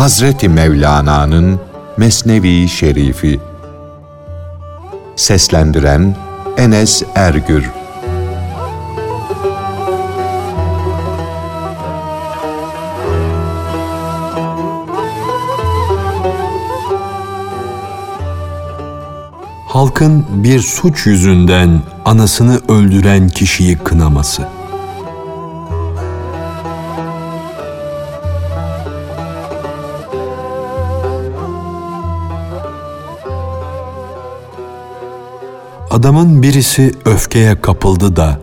Hazreti Mevlana'nın Mesnevi Şerifi. Seslendiren Enes Ergür. Halkın bir suç yüzünden anasını öldüren kişiyi kınaması Adamın birisi öfkeye kapıldı da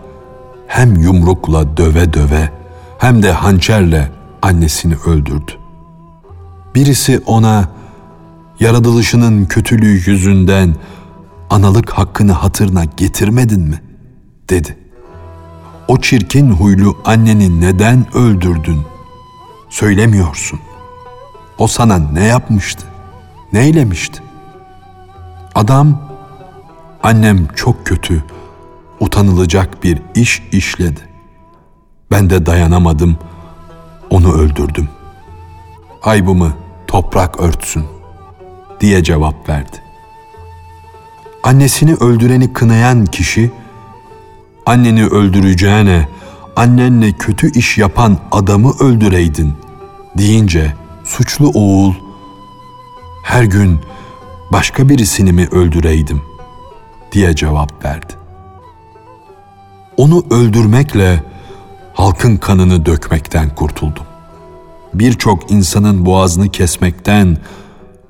hem yumrukla döve döve hem de hançerle annesini öldürdü. Birisi ona yaratılışının kötülüğü yüzünden analık hakkını hatırına getirmedin mi? dedi. O çirkin huylu anneni neden öldürdün? Söylemiyorsun. O sana ne yapmıştı? Neylemişti? Adam Annem çok kötü, utanılacak bir iş işledi. Ben de dayanamadım, onu öldürdüm. Aybımı toprak örtsün diye cevap verdi. Annesini öldüreni kınayan kişi, anneni öldüreceğine annenle kötü iş yapan adamı öldüreydin deyince suçlu oğul her gün başka birisini mi öldüreydim?'' Diye cevap verdi. Onu öldürmekle halkın kanını dökmekten kurtuldum. Birçok insanın boğazını kesmekten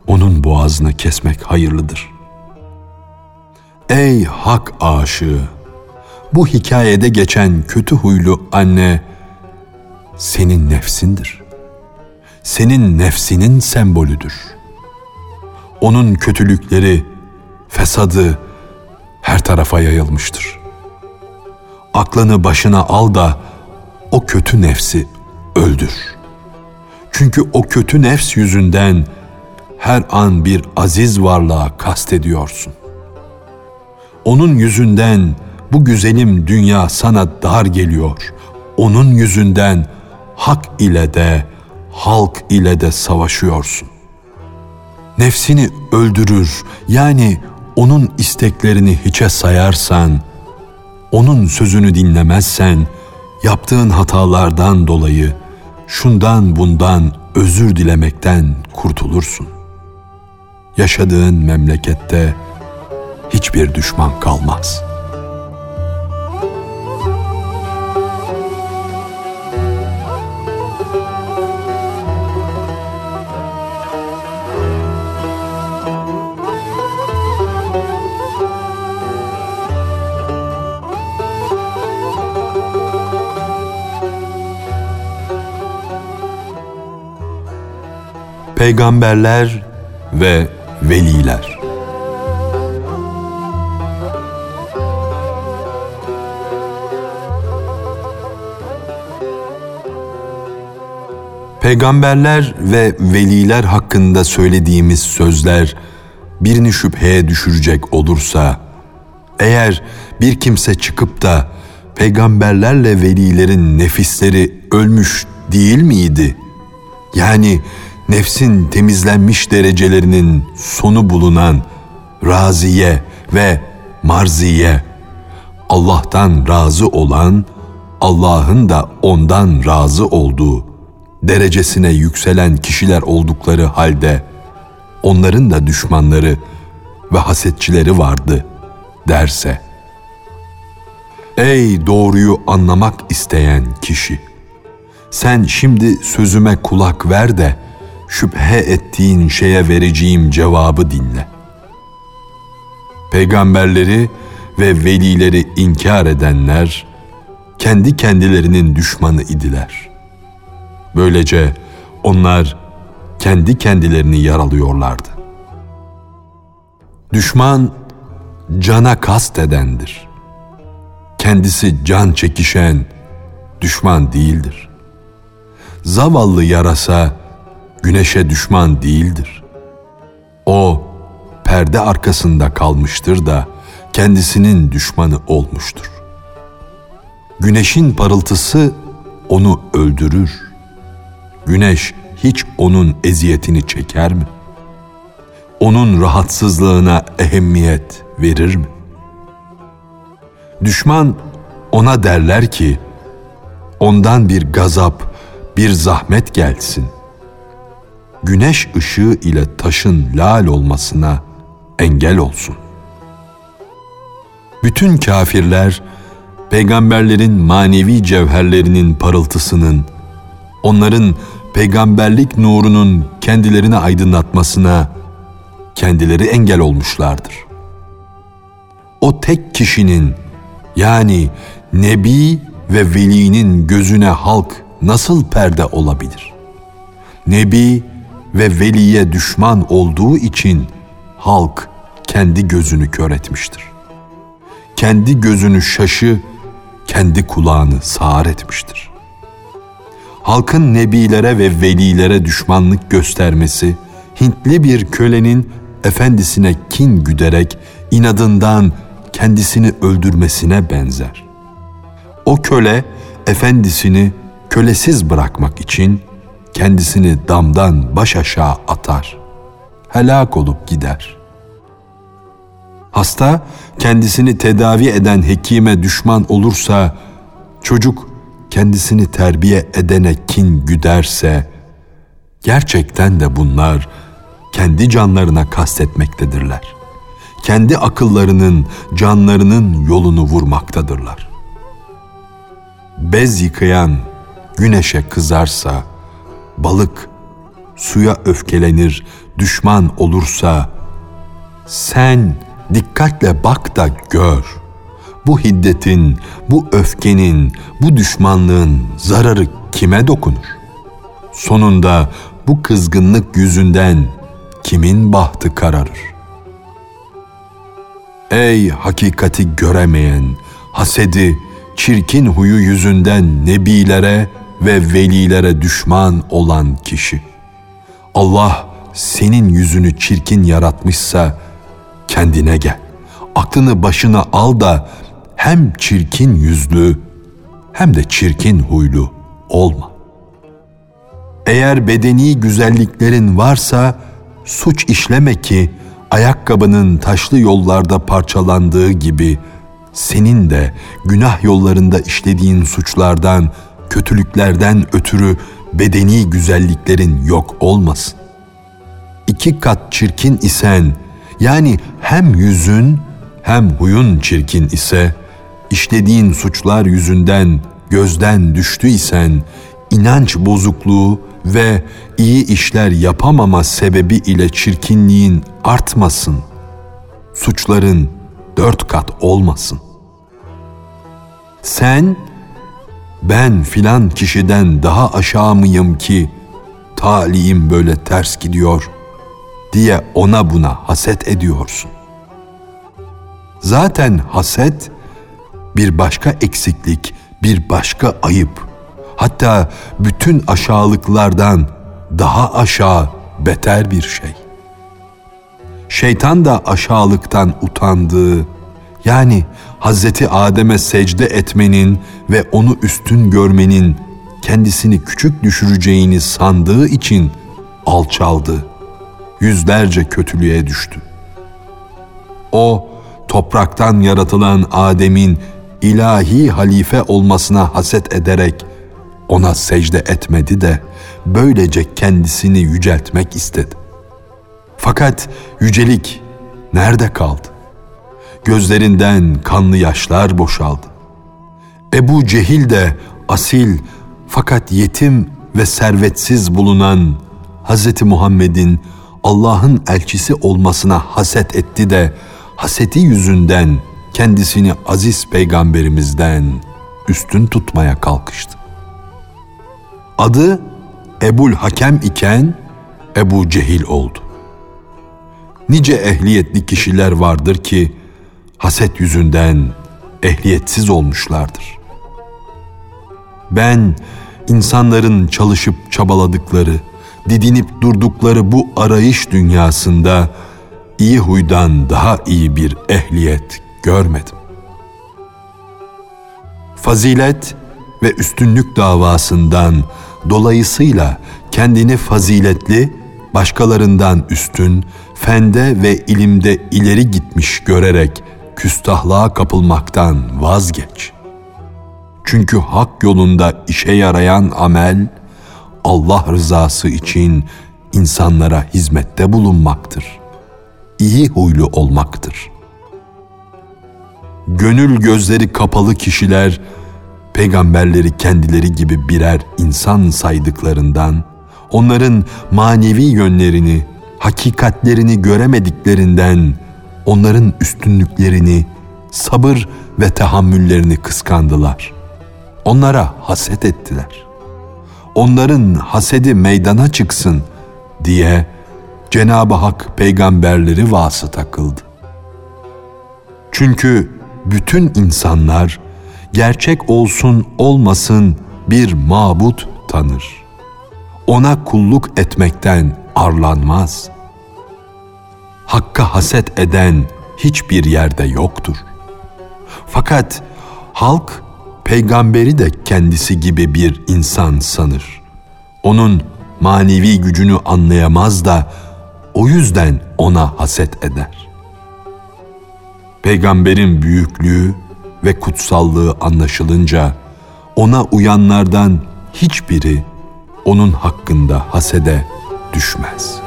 onun boğazını kesmek hayırlıdır. Ey hak aşığı! Bu hikayede geçen kötü huylu anne senin nefsindir. Senin nefsinin sembolüdür. Onun kötülükleri, fesadı, her tarafa yayılmıştır. Aklını başına al da o kötü nefsi öldür. Çünkü o kötü nefs yüzünden her an bir aziz varlığa kastediyorsun. Onun yüzünden bu güzelim dünya sana dar geliyor. Onun yüzünden hak ile de halk ile de savaşıyorsun. Nefsini öldürür yani onun isteklerini hiçe sayarsan, onun sözünü dinlemezsen, yaptığın hatalardan dolayı şundan bundan özür dilemekten kurtulursun. Yaşadığın memlekette hiçbir düşman kalmaz.'' Peygamberler ve Veliler Peygamberler ve veliler hakkında söylediğimiz sözler birini şüpheye düşürecek olursa, eğer bir kimse çıkıp da peygamberlerle velilerin nefisleri ölmüş değil miydi? Yani nefsin temizlenmiş derecelerinin sonu bulunan raziye ve marziye, Allah'tan razı olan, Allah'ın da ondan razı olduğu derecesine yükselen kişiler oldukları halde onların da düşmanları ve hasetçileri vardı derse, Ey doğruyu anlamak isteyen kişi! Sen şimdi sözüme kulak ver de şüphe ettiğin şeye vereceğim cevabı dinle. Peygamberleri ve velileri inkar edenler kendi kendilerinin düşmanı idiler. Böylece onlar kendi kendilerini yaralıyorlardı. Düşman cana kast edendir. Kendisi can çekişen düşman değildir. Zavallı yarasa güneşe düşman değildir. O perde arkasında kalmıştır da kendisinin düşmanı olmuştur. Güneşin parıltısı onu öldürür. Güneş hiç onun eziyetini çeker mi? Onun rahatsızlığına ehemmiyet verir mi? Düşman ona derler ki, ondan bir gazap, bir zahmet gelsin. Güneş ışığı ile taşın lal olmasına engel olsun. Bütün kafirler, peygamberlerin manevi cevherlerinin parıltısının, onların peygamberlik nurunun kendilerini aydınlatmasına kendileri engel olmuşlardır. O tek kişinin yani Nebi ve Veli'nin gözüne halk nasıl perde olabilir? Nebi ve Veli'ye düşman olduğu için halk kendi gözünü kör etmiştir. Kendi gözünü şaşı, kendi kulağını sağır etmiştir. Halkın nebilere ve velilere düşmanlık göstermesi, Hintli bir kölenin efendisine kin güderek inadından kendisini öldürmesine benzer. O köle efendisini kölesiz bırakmak için kendisini damdan baş aşağı atar. Helak olup gider. Hasta kendisini tedavi eden hekime düşman olursa, çocuk kendisini terbiye edene kin güderse, gerçekten de bunlar kendi canlarına kastetmektedirler. Kendi akıllarının, canlarının yolunu vurmaktadırlar. Bez yıkayan güneşe kızarsa, balık suya öfkelenir, düşman olursa, sen dikkatle bak da gör. Bu hiddetin, bu öfkenin, bu düşmanlığın zararı kime dokunur? Sonunda bu kızgınlık yüzünden kimin bahtı kararır? Ey hakikati göremeyen, hasedi, çirkin huyu yüzünden nebilere ve velilere düşman olan kişi. Allah senin yüzünü çirkin yaratmışsa kendine gel. Aklını başına al da hem çirkin yüzlü hem de çirkin huylu olma. Eğer bedeni güzelliklerin varsa suç işleme ki ayakkabının taşlı yollarda parçalandığı gibi senin de günah yollarında işlediğin suçlardan, kötülüklerden ötürü bedeni güzelliklerin yok olmasın. İki kat çirkin isen, yani hem yüzün hem huyun çirkin ise, işlediğin suçlar yüzünden gözden düştüysen, inanç bozukluğu ve iyi işler yapamama sebebi ile çirkinliğin artmasın. Suçların dört kat olmasın. Sen, ben filan kişiden daha aşağı mıyım ki talihim böyle ters gidiyor diye ona buna haset ediyorsun. Zaten haset bir başka eksiklik, bir başka ayıp, hatta bütün aşağılıklardan daha aşağı beter bir şey. Şeytan da aşağılıktan utandığı, yani Hazreti Adem'e secde etmenin ve onu üstün görmenin kendisini küçük düşüreceğini sandığı için alçaldı. Yüzlerce kötülüğe düştü. O topraktan yaratılan Adem'in ilahi halife olmasına haset ederek ona secde etmedi de böylece kendisini yüceltmek istedi. Fakat yücelik nerede kaldı? Gözlerinden kanlı yaşlar boşaldı. Ebu Cehil de asil fakat yetim ve servetsiz bulunan Hz. Muhammed'in Allah'ın elçisi olmasına haset etti de haseti yüzünden kendisini aziz peygamberimizden üstün tutmaya kalkıştı. Adı Ebul Hakem iken Ebu Cehil oldu. Nice ehliyetli kişiler vardır ki haset yüzünden ehliyetsiz olmuşlardır. Ben insanların çalışıp çabaladıkları, didinip durdukları bu arayış dünyasında iyi huydan daha iyi bir ehliyet görmedim. Fazilet ve üstünlük davasından dolayısıyla kendini faziletli, başkalarından üstün, fende ve ilimde ileri gitmiş görerek küstahlığa kapılmaktan vazgeç. Çünkü hak yolunda işe yarayan amel, Allah rızası için insanlara hizmette bulunmaktır. İyi huylu olmaktır. Gönül gözleri kapalı kişiler, peygamberleri kendileri gibi birer insan saydıklarından, onların manevi yönlerini, hakikatlerini göremediklerinden, onların üstünlüklerini, sabır ve tahammüllerini kıskandılar. Onlara haset ettiler. Onların hasedi meydana çıksın diye Cenab-ı Hak peygamberleri vasıta kıldı. Çünkü bütün insanlar gerçek olsun olmasın bir mabut tanır. Ona kulluk etmekten arlanmaz. Hakka haset eden hiçbir yerde yoktur. Fakat halk peygamberi de kendisi gibi bir insan sanır. Onun manevi gücünü anlayamaz da o yüzden ona haset eder. Peygamberin büyüklüğü ve kutsallığı anlaşılınca ona uyanlardan hiçbiri onun hakkında hasede düşmez.''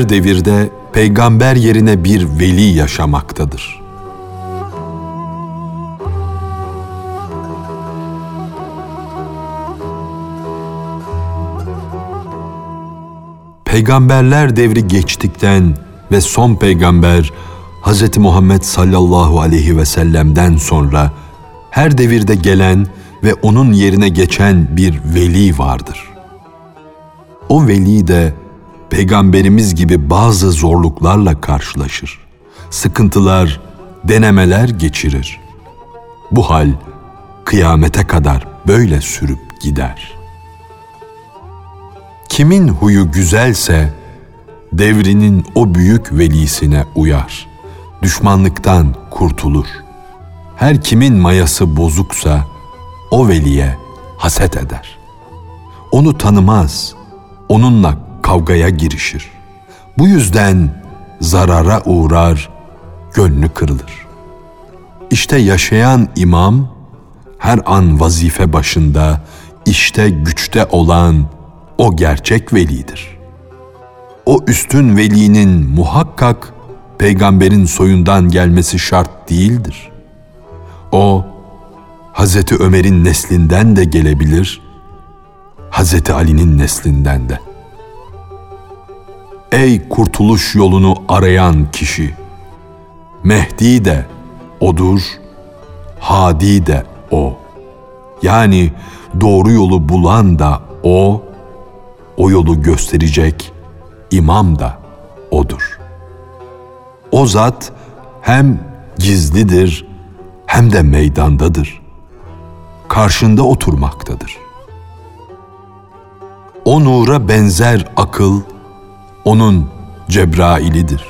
Her devirde peygamber yerine bir veli yaşamaktadır. Peygamberler devri geçtikten ve son peygamber Hz. Muhammed sallallahu aleyhi ve sellem'den sonra her devirde gelen ve onun yerine geçen bir veli vardır. O veli de peygamberimiz gibi bazı zorluklarla karşılaşır. Sıkıntılar, denemeler geçirir. Bu hal kıyamete kadar böyle sürüp gider. Kimin huyu güzelse devrinin o büyük velisine uyar. Düşmanlıktan kurtulur. Her kimin mayası bozuksa o veliye haset eder. Onu tanımaz, onunla kavgaya girişir. Bu yüzden zarara uğrar, gönlü kırılır. İşte yaşayan imam her an vazife başında, işte güçte olan o gerçek velidir. O üstün velinin muhakkak peygamberin soyundan gelmesi şart değildir. O Hazreti Ömer'in neslinden de gelebilir, Hazreti Ali'nin neslinden de. Ey kurtuluş yolunu arayan kişi! Mehdi de odur, Hadi de o. Yani doğru yolu bulan da o, o yolu gösterecek imam da odur. O zat hem gizlidir hem de meydandadır. Karşında oturmaktadır. O nura benzer akıl, onun Cebrail'idir.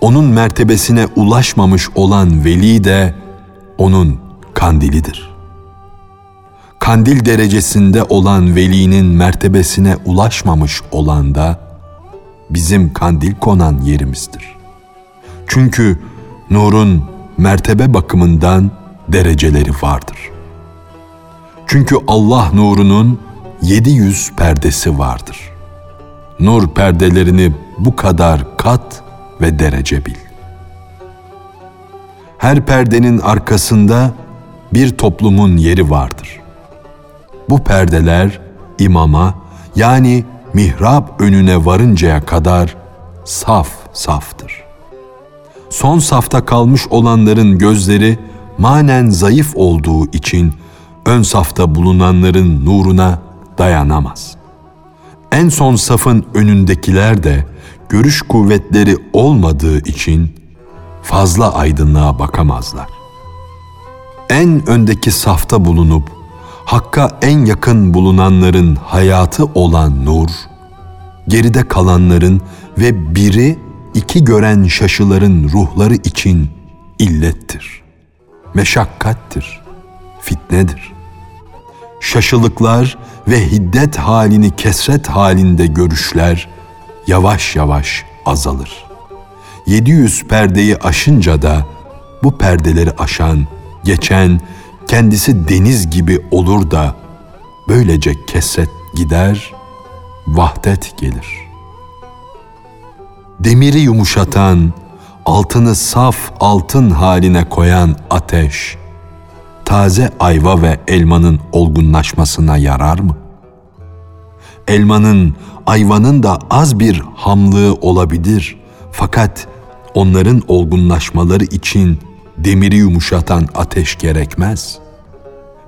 Onun mertebesine ulaşmamış olan veli de onun kandilidir. Kandil derecesinde olan velinin mertebesine ulaşmamış olan da bizim kandil konan yerimizdir. Çünkü nurun mertebe bakımından dereceleri vardır. Çünkü Allah nurunun 700 perdesi vardır.'' Nur perdelerini bu kadar kat ve derece bil. Her perdenin arkasında bir toplumun yeri vardır. Bu perdeler imama yani mihrap önüne varıncaya kadar saf saftır. Son safta kalmış olanların gözleri manen zayıf olduğu için ön safta bulunanların nuruna dayanamaz.'' En son safın önündekiler de görüş kuvvetleri olmadığı için fazla aydınlığa bakamazlar. En öndeki safta bulunup Hakka en yakın bulunanların hayatı olan nur, geride kalanların ve biri iki gören şaşıların ruhları için illettir, meşakkattir, fitnedir. Şaşılıklar ve hiddet halini kesret halinde görüşler yavaş yavaş azalır. 700 perdeyi aşınca da bu perdeleri aşan, geçen, kendisi deniz gibi olur da böylece keset gider, vahdet gelir. Demiri yumuşatan, altını saf altın haline koyan ateş, taze ayva ve elmanın olgunlaşmasına yarar mı? Elmanın, ayvanın da az bir hamlığı olabilir fakat onların olgunlaşmaları için demiri yumuşatan ateş gerekmez.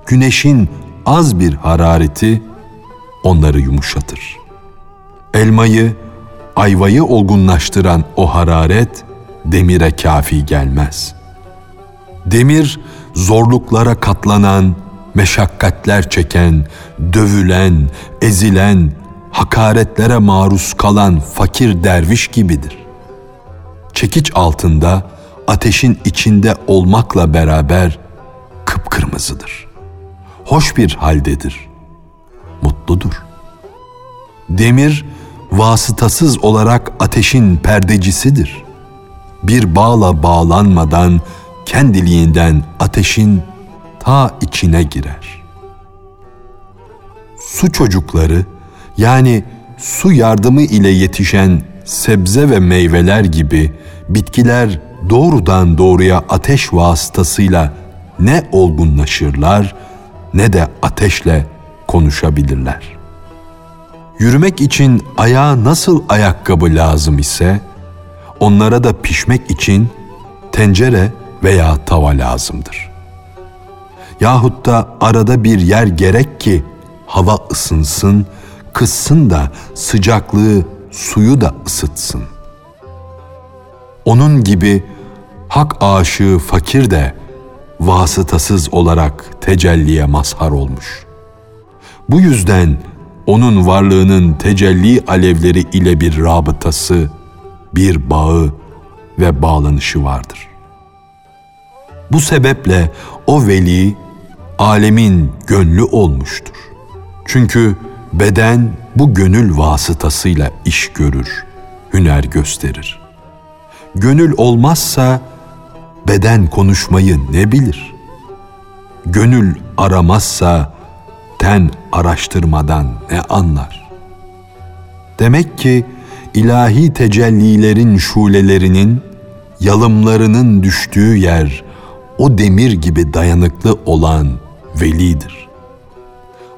Güneşin az bir harareti onları yumuşatır. Elmayı, ayvayı olgunlaştıran o hararet demire kafi gelmez. Demir zorluklara katlanan, meşakkatler çeken, dövülen, ezilen, hakaretlere maruz kalan fakir derviş gibidir. Çekiç altında ateşin içinde olmakla beraber kıpkırmızıdır. Hoş bir haldedir. Mutludur. Demir vasıtasız olarak ateşin perdecisidir. Bir bağla bağlanmadan kendiliğinden ateşin ta içine girer. Su çocukları yani su yardımı ile yetişen sebze ve meyveler gibi bitkiler doğrudan doğruya ateş vasıtasıyla ne olgunlaşırlar ne de ateşle konuşabilirler. Yürümek için ayağa nasıl ayakkabı lazım ise onlara da pişmek için tencere veya tava lazımdır. Yahut da arada bir yer gerek ki hava ısınsın, kızsın da sıcaklığı suyu da ısıtsın. Onun gibi hak aşığı fakir de vasıtasız olarak tecelliye mazhar olmuş. Bu yüzden onun varlığının tecelli alevleri ile bir rabıtası, bir bağı ve bağlanışı vardır. Bu sebeple o veli alemin gönlü olmuştur. Çünkü beden bu gönül vasıtasıyla iş görür, hüner gösterir. Gönül olmazsa beden konuşmayı ne bilir? Gönül aramazsa ten araştırmadan ne anlar? Demek ki ilahi tecellilerin şulelerinin, yalımlarının düştüğü yer o demir gibi dayanıklı olan velidir.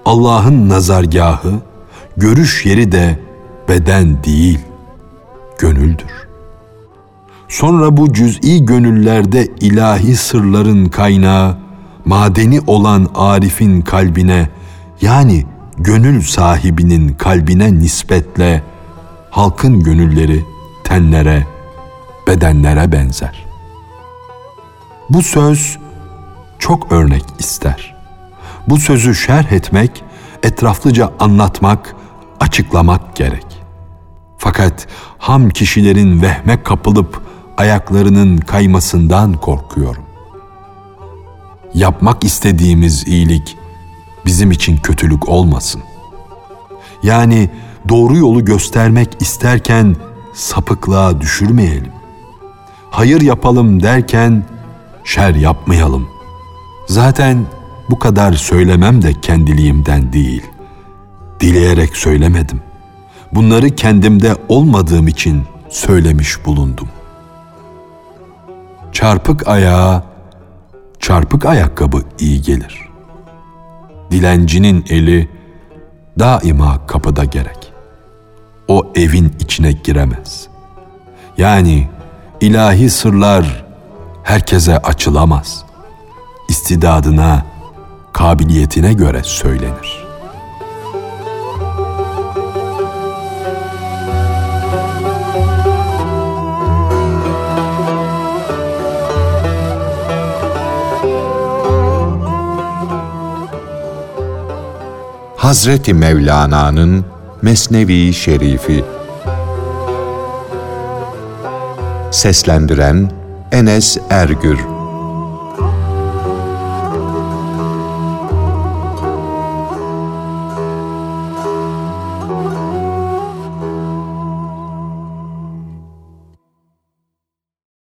Allah'ın nazargahı, görüş yeri de beden değil, gönüldür. Sonra bu cüz'i gönüllerde ilahi sırların kaynağı, madeni olan Arif'in kalbine yani gönül sahibinin kalbine nispetle halkın gönülleri tenlere, bedenlere benzer. Bu söz çok örnek ister. Bu sözü şerh etmek, etraflıca anlatmak, açıklamak gerek. Fakat ham kişilerin vehme kapılıp ayaklarının kaymasından korkuyorum. Yapmak istediğimiz iyilik bizim için kötülük olmasın. Yani doğru yolu göstermek isterken sapıklığa düşürmeyelim. Hayır yapalım derken şer yapmayalım. Zaten bu kadar söylemem de kendiliğimden değil. Dileyerek söylemedim. Bunları kendimde olmadığım için söylemiş bulundum çarpık ayağa çarpık ayakkabı iyi gelir. Dilencinin eli daima kapıda gerek. O evin içine giremez. Yani ilahi sırlar herkese açılamaz. İstidadına, kabiliyetine göre söylenir.'' Hazreti Mevlana'nın Mesnevi Şerifi Seslendiren Enes Ergür